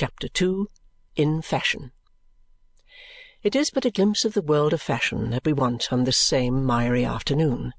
Chapter 2 In Fashion It is but a glimpse of the world of fashion that we want on this same miry afternoon.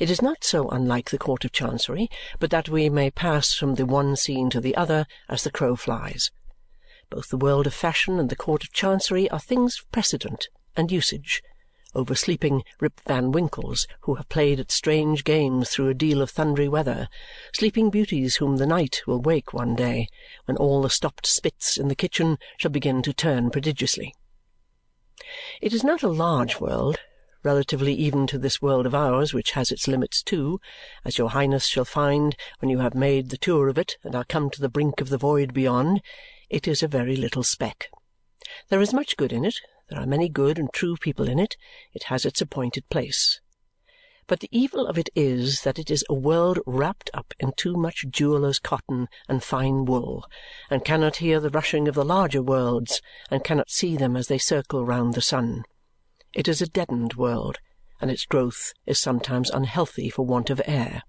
It is not so unlike the Court of Chancery but that we may pass from the one scene to the other as the crow flies. Both the world of fashion and the Court of Chancery are things of precedent and usage oversleeping Rip Van Winkles who have played at strange games through a deal of thundery weather, sleeping beauties whom the night will wake one day, when all the stopped spits in the kitchen shall begin to turn prodigiously. It is not a large world, relatively even to this world of ours, which has its limits too, as your Highness shall find when you have made the tour of it and are come to the brink of the void beyond. It is a very little speck. There is much good in it, there are many good and true people in it, it has its appointed place. But the evil of it is that it is a world wrapped up in too much jewellers' cotton and fine wool, and cannot hear the rushing of the larger worlds, and cannot see them as they circle round the sun. It is a deadened world, and its growth is sometimes unhealthy for want of air.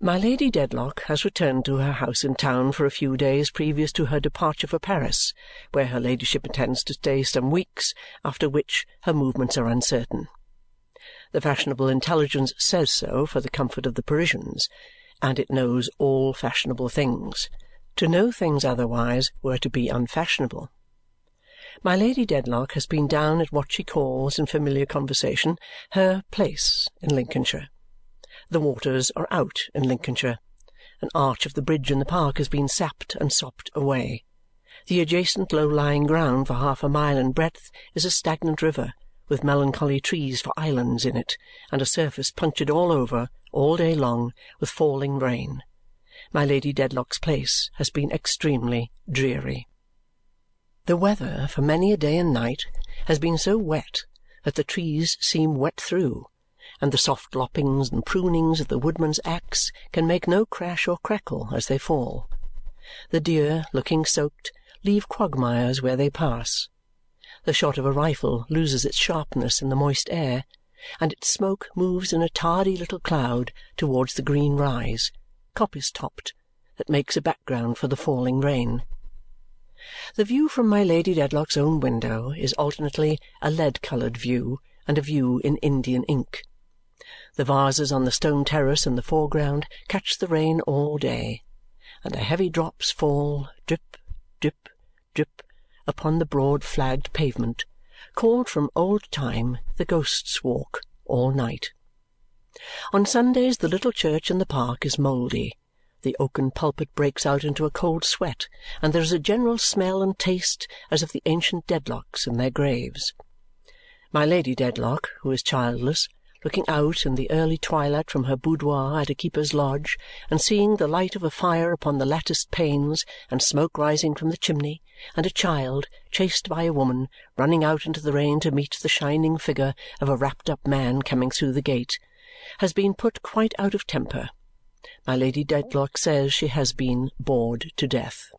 My Lady Dedlock has returned to her house in town for a few days previous to her departure for Paris, where her ladyship intends to stay some weeks, after which her movements are uncertain. The fashionable intelligence says so for the comfort of the Parisians, and it knows all fashionable things. To know things otherwise were to be unfashionable. My Lady Dedlock has been down at what she calls, in familiar conversation, her place in Lincolnshire. The waters are out in Lincolnshire. An arch of the bridge in the park has been sapped and sopped away. The adjacent low-lying ground for half a mile in breadth is a stagnant river, with melancholy trees for islands in it, and a surface punctured all over, all day long, with falling rain. My Lady Dedlock's place has been extremely dreary. The weather for many a day and night has been so wet that the trees seem wet through, and the soft loppings and prunings of the woodman's axe can make no crash or crackle as they fall. The deer, looking soaked, leave quagmires where they pass. The shot of a rifle loses its sharpness in the moist air, and its smoke moves in a tardy little cloud towards the green rise, coppice-topped, that makes a background for the falling rain. The view from my Lady Dedlock's own window is alternately a lead-coloured view and a view in Indian ink. The vases on the stone terrace in the foreground catch the rain all day, and the heavy drops fall drip, drip, drip upon the broad flagged pavement, called from old time the Ghost's Walk, all night. On Sundays the little church in the park is mouldy the oaken pulpit breaks out into a cold sweat, and there is a general smell and taste as of the ancient Dedlocks in their graves. My Lady Dedlock, who is childless, looking out in the early twilight from her boudoir at a keeper's lodge and seeing the light of a fire upon the latticed panes and smoke rising from the chimney, and a child, chased by a woman, running out into the rain to meet the shining figure of a wrapped-up man coming through the gate, has been put quite out of temper my Lady Dedlock says she has been bored to death.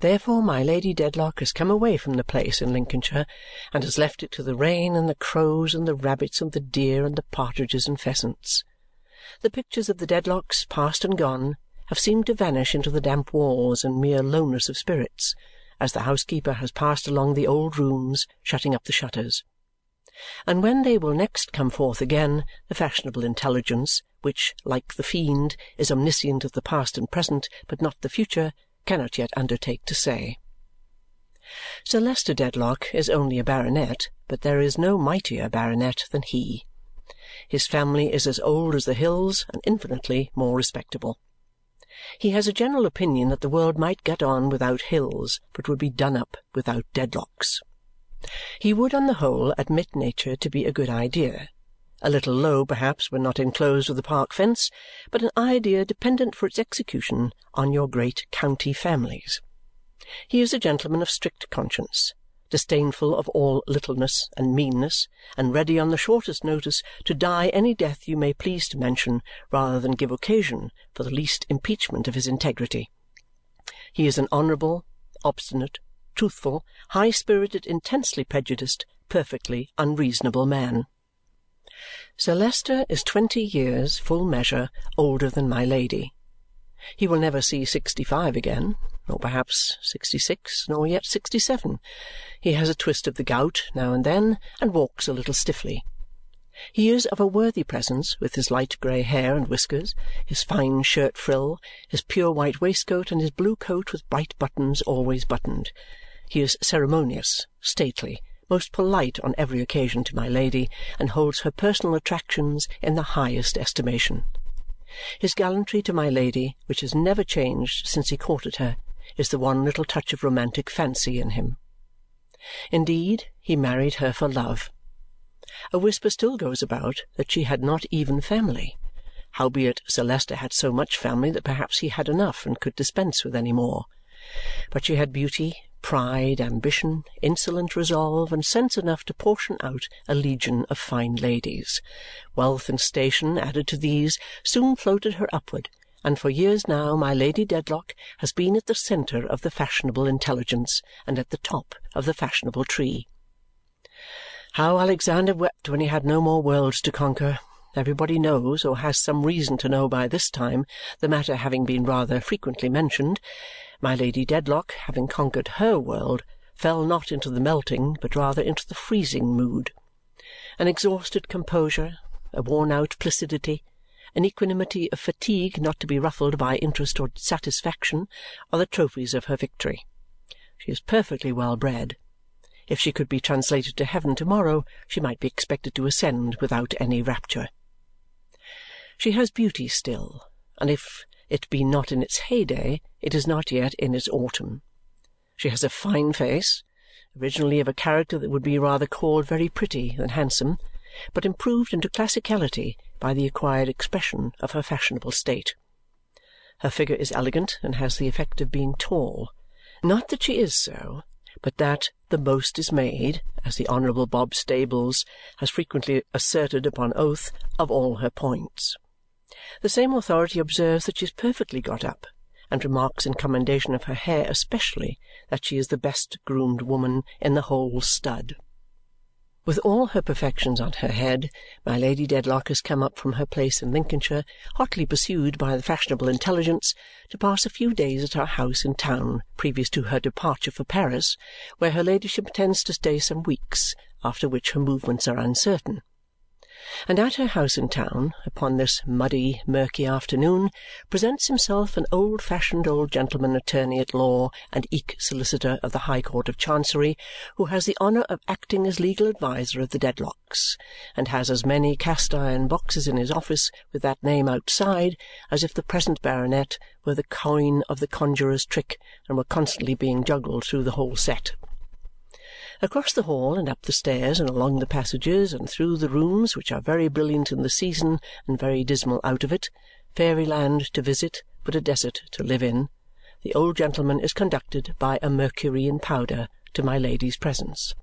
Therefore my Lady Dedlock has come away from the place in Lincolnshire and has left it to the rain and the crows and the rabbits and the deer and the partridges and pheasants. The pictures of the Dedlocks, past and gone, have seemed to vanish into the damp walls in mere lowness of spirits as the housekeeper has passed along the old rooms, shutting up the shutters and when they will next come forth again, the fashionable intelligence, which, like the fiend, is omniscient of the past and present but not the future, cannot yet undertake to say. Sir Leicester Dedlock is only a baronet, but there is no mightier baronet than he. His family is as old as the hills and infinitely more respectable. He has a general opinion that the world might get on without hills, but would be done up without Dedlocks. He would on the whole admit nature to be a good idea a little low perhaps when not enclosed with a park fence, but an idea dependent for its execution on your great county families. He is a gentleman of strict conscience, disdainful of all littleness and meanness, and ready on the shortest notice to die any death you may please to mention rather than give occasion for the least impeachment of his integrity. He is an honourable, obstinate, truthful, high-spirited, intensely prejudiced, perfectly unreasonable man. Sir Leicester is twenty years, full measure, older than my Lady. He will never see sixty-five again, nor perhaps sixty-six, nor yet sixty-seven. He has a twist of the gout now and then and walks a little stiffly. He is of a worthy presence with his light grey hair and whiskers, his fine shirt frill, his pure white waistcoat, and his blue coat with bright buttons always buttoned. He is ceremonious, stately, most polite on every occasion to my Lady, and holds her personal attractions in the highest estimation. His gallantry to my Lady, which has never changed since he courted her, is the one little touch of romantic fancy in him. Indeed, he married her for love a whisper still goes about that she had not even family, howbeit Sir Leicester had so much family that perhaps he had enough and could dispense with any more. But she had beauty, pride, ambition, insolent resolve, and sense enough to portion out a legion of fine ladies. Wealth and station, added to these, soon floated her upward, and for years now my Lady Dedlock has been at the centre of the fashionable intelligence and at the top of the fashionable tree. How Alexander wept when he had no more worlds to conquer, everybody knows, or has some reason to know by this time, the matter having been rather frequently mentioned. My Lady Dedlock, having conquered HER world, fell not into the melting, but rather into the freezing mood. An exhausted composure, a worn-out placidity, an equanimity of fatigue not to be ruffled by interest or satisfaction, are the trophies of her victory. She is perfectly well bred if she could be translated to heaven to-morrow, she might be expected to ascend without any rapture. She has beauty still, and if it be not in its heyday, it is not yet in its autumn. She has a fine face, originally of a character that would be rather called very pretty than handsome, but improved into classicality by the acquired expression of her fashionable state. Her figure is elegant and has the effect of being tall. Not that she is so, but that the most is made, as the Honourable Bob Stables has frequently asserted upon oath, of all her points. The same authority observes that she is perfectly got up and remarks in commendation of her hair especially that she is the best groomed woman in the whole stud. With all her perfections on her head, my Lady Dedlock has come up from her place in Lincolnshire, hotly pursued by the fashionable intelligence, to pass a few days at our house in town previous to her departure for Paris, where her ladyship intends to stay some weeks, after which her movements are uncertain and at her house in town, upon this muddy, murky afternoon, presents himself an old-fashioned old gentleman attorney at law and eke solicitor of the High Court of Chancery, who has the honour of acting as legal adviser of the Dedlocks, and has as many cast-iron boxes in his office with that name outside as if the present baronet were the coin of the conjurer's trick and were constantly being juggled through the whole set. Across the hall, and up the stairs, and along the passages, and through the rooms, which are very brilliant in the season and very dismal out of it, fairyland to visit, but a desert to live in, the old gentleman is conducted by a Mercury in powder to my Lady's presence.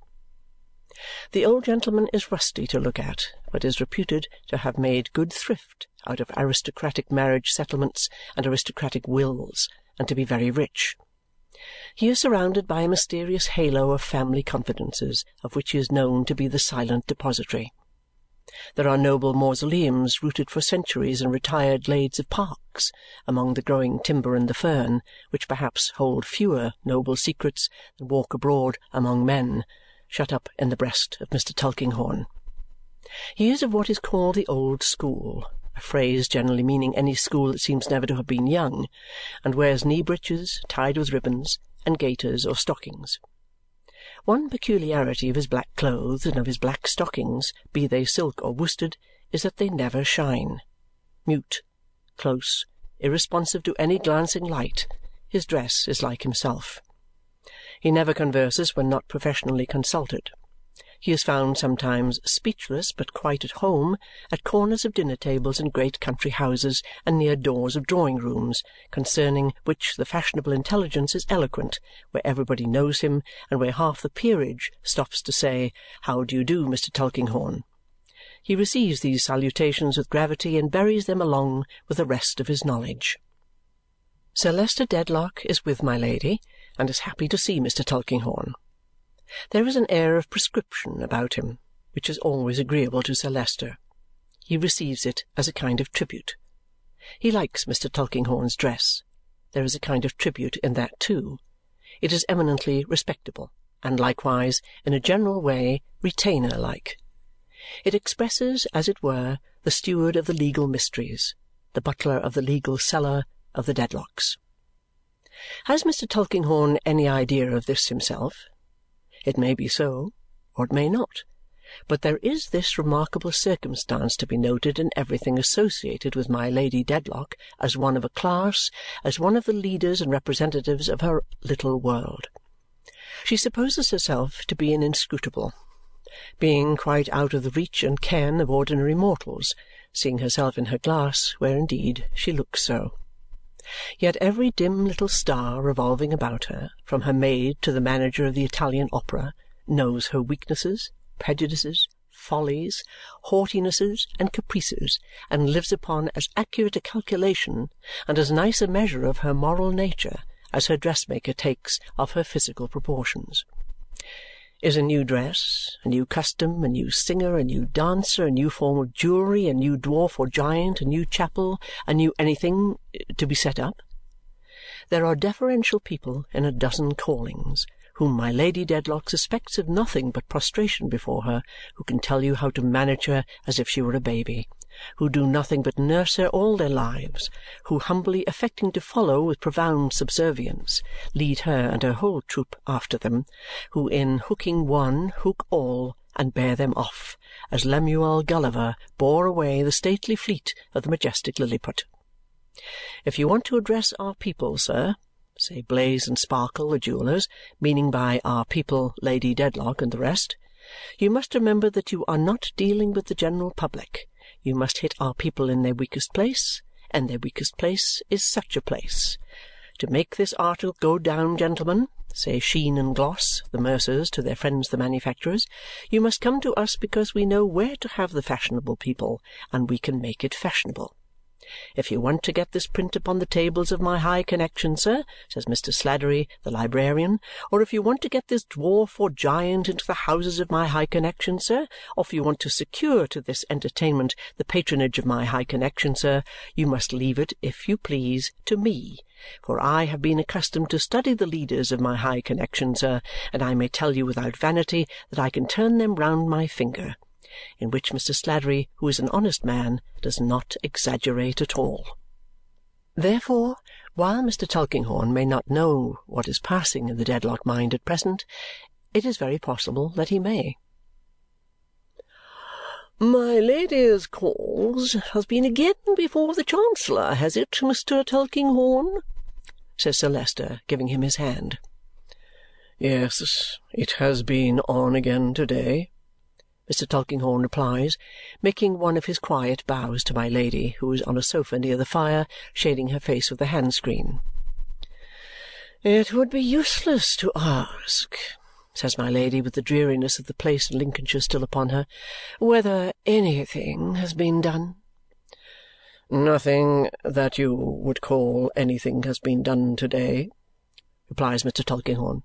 The old gentleman is rusty to look at, but is reputed to have made good thrift out of aristocratic marriage settlements and aristocratic wills, and to be very rich. He is surrounded by a mysterious halo of family confidences, of which he is known to be the silent depository. There are noble mausoleums rooted for centuries in retired glades of parks, among the growing timber and the fern, which perhaps hold fewer noble secrets than walk abroad among men, shut up in the breast of Mr. Tulkinghorn. He is of what is called the old school, a phrase generally meaning any school that seems never to have been young, and wears knee breeches tied with ribbons and gaiters or stockings. One peculiarity of his black clothes and of his black stockings, be they silk or worsted, is that they never shine. Mute, close, irresponsive to any glancing light, his dress is like himself. He never converses when not professionally consulted. He is found sometimes speechless but quite at home at corners of dinner-tables in great country houses and near doors of drawing-rooms, concerning which the fashionable intelligence is eloquent, where everybody knows him and where half the peerage stops to say, "How do you do, Mr. Tulkinghorn?" He receives these salutations with gravity and buries them along with the rest of his knowledge. Sir Leicester Dedlock is with my Lady and is happy to see Mr. Tulkinghorn. There is an air of prescription about him which is always agreeable to Sir Leicester. He receives it as a kind of tribute. He likes Mr. Tulkinghorn's dress. There is a kind of tribute in that too. It is eminently respectable, and likewise, in a general way, retainer-like. It expresses, as it were, the steward of the legal mysteries, the butler of the legal cellar of the Dedlocks. Has Mr. Tulkinghorn any idea of this himself? It may be so, or it may not. But there is this remarkable circumstance to be noted in everything associated with my Lady Dedlock as one of a class, as one of the leaders and representatives of her little world. She supposes herself to be an inscrutable, being quite out of the reach and ken of ordinary mortals, seeing herself in her glass, where indeed she looks so. Yet every dim little star revolving about her, from her maid to the manager of the Italian opera, knows her weaknesses, prejudices, follies, haughtinesses, and caprices, and lives upon as accurate a calculation and as nice a measure of her moral nature as her dressmaker takes of her physical proportions. Is a new dress, a new custom, a new singer, a new dancer, a new form of jewellery, a new dwarf or giant, a new chapel, a new anything, uh, to be set up? There are deferential people in a dozen callings whom my Lady Dedlock suspects of nothing but prostration before her, who can tell you how to manage her as if she were a baby, who do nothing but nurse her all their lives, who, humbly affecting to follow with profound subservience, lead her and her whole troop after them, who in hooking one hook all and bear them off, as Lemuel Gulliver bore away the stately fleet of the majestic Lilliput. If you want to address our people, sir, say Blaze and Sparkle, the jewellers, meaning by our people Lady Dedlock and the rest, you must remember that you are not dealing with the general public. You must hit our people in their weakest place, and their weakest place is such a place. To make this article go down, gentlemen, say Sheen and Gloss, the mercers, to their friends the manufacturers, you must come to us because we know where to have the fashionable people, and we can make it fashionable. If you want to get this print upon the tables of my high connexion, sir, says Mr. Sladdery, the librarian, or if you want to get this dwarf or giant into the houses of my high connexion, sir, or if you want to secure to this entertainment the patronage of my high connexion, sir, you must leave it, if you please, to me, for I have been accustomed to study the leaders of my high connexion, sir, and I may tell you without vanity that I can turn them round my finger in which Mr. Sladdery, who is an honest man, does not exaggerate at all. Therefore, while Mr. Tulkinghorn may not know what is passing in the Dedlock mind at present, it is very possible that he may. My Lady's cause has been again before the Chancellor, has it, Mr. Tulkinghorn? says Sir Leicester, giving him his hand. Yes, it has been on again to-day, Mr. Tulkinghorn replies, making one of his quiet bows to my Lady, who is on a sofa near the fire, shading her face with a hand-screen. "It would be useless to ask," says my Lady, with the dreariness of the place in Lincolnshire still upon her, "whether anything has been done." "Nothing that you would call anything has been done to-day," replies Mr. Tulkinghorn.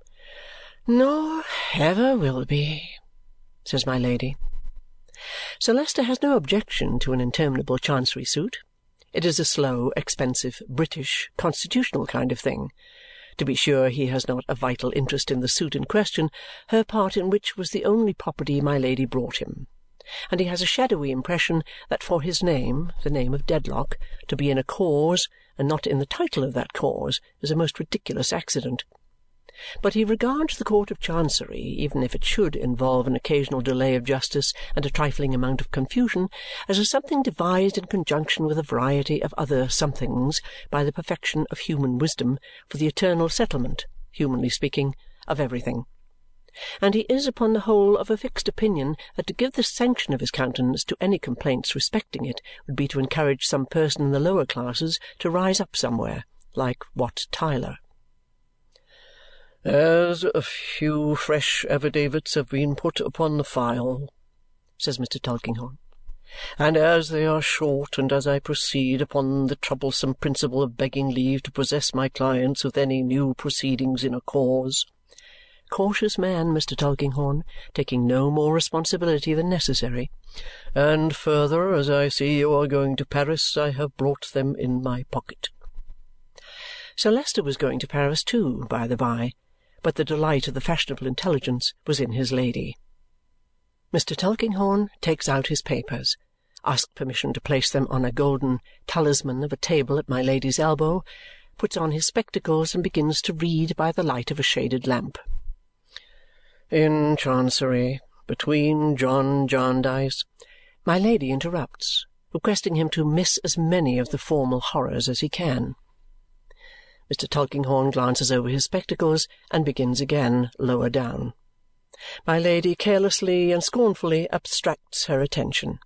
"Nor ever will be says my Lady. Sir Leicester has no objection to an interminable Chancery suit. It is a slow, expensive, British, constitutional kind of thing. To be sure, he has not a vital interest in the suit in question, her part in which was the only property my Lady brought him, and he has a shadowy impression that for his name, the name of Dedlock, to be in a cause and not in the title of that cause is a most ridiculous accident. But he regards the Court of Chancery, even if it should involve an occasional delay of justice and a trifling amount of confusion, as a something devised in conjunction with a variety of other somethings by the perfection of human wisdom for the eternal settlement, humanly speaking, of everything. And he is upon the whole of a fixed opinion that to give the sanction of his countenance to any complaints respecting it would be to encourage some person in the lower classes to rise up somewhere, like Wat Tyler. "As a few fresh affidavits have been put upon the file," says Mr. Tulkinghorn, "and as they are short, and as I proceed upon the troublesome principle of begging leave to possess my clients with any new proceedings in a cause cautious man, Mr. Tulkinghorn, taking no more responsibility than necessary. "And further, as I see you are going to Paris, I have brought them in my pocket." Sir Leicester was going to Paris too, by the by, but the delight of the fashionable intelligence was in his Lady. Mr. Tulkinghorn takes out his papers, asks permission to place them on a golden talisman of a table at my Lady's elbow, puts on his spectacles, and begins to read by the light of a shaded lamp. "In Chancery, between John Jarndyce My Lady interrupts, requesting him to miss as many of the formal horrors as he can. Mr. Tulkinghorn glances over his spectacles and begins again, lower down. My Lady carelessly and scornfully abstracts her attention.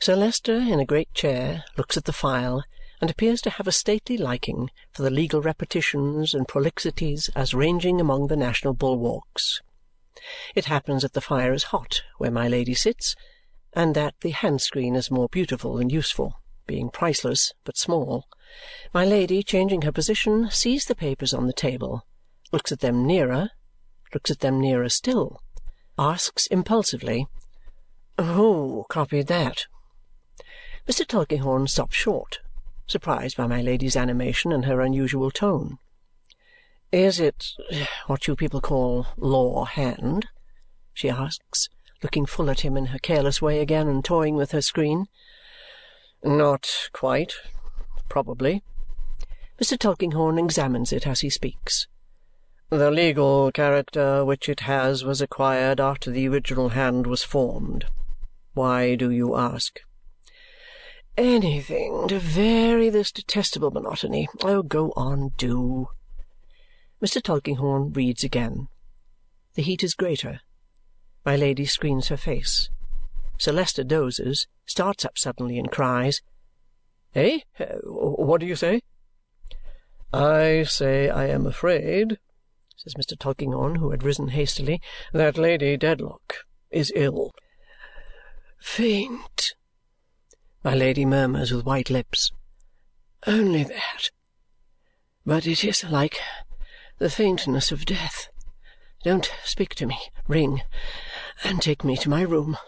Sir Leicester, in a great chair, looks at the file and appears to have a stately liking for the legal repetitions and prolixities as ranging among the national bulwarks. It happens that the fire is hot where my Lady sits, and that the hand-screen is more beautiful than useful, being priceless but small. My Lady, changing her position, sees the papers on the table, looks at them nearer, looks at them nearer still, asks impulsively, "Who copied that?" Mr. Tulkinghorn stops short, surprised by my Lady's animation and her unusual tone. "Is it what you people call law hand?" she asks, looking full at him in her careless way again and toying with her screen. "Not quite probably." Mr. Tulkinghorn examines it as he speaks. "The legal character which it has was acquired after the original hand was formed. Why do you ask?" "Anything to vary this detestable monotony. Oh, go on, do!" Mr. Tulkinghorn reads again. The heat is greater. My Lady screens her face. Sir Leicester dozes, starts up suddenly, and cries. "Eh? What do you say?" "I say I am afraid," says Mr. Tulkinghorn, who had risen hastily, "that Lady Dedlock is ill." "Faint," my Lady murmurs with white lips. "Only that. But it is like the faintness of death. Don't speak to me. Ring, and take me to my room."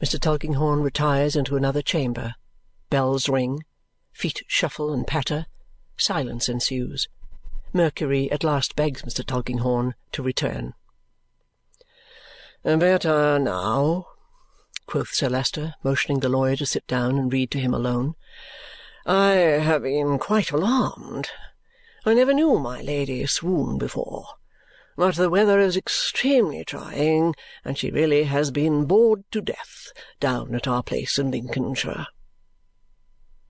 Mr. Tulkinghorn retires into another chamber Bells ring, feet shuffle and patter, silence ensues. Mercury at last begs Mr. Tulkinghorn to return. "Better now," quoth Sir Leicester, motioning the lawyer to sit down and read to him alone. "I have been quite alarmed. I never knew my Lady swoon before. But the weather is extremely trying, and she really has been bored to death down at our place in Lincolnshire.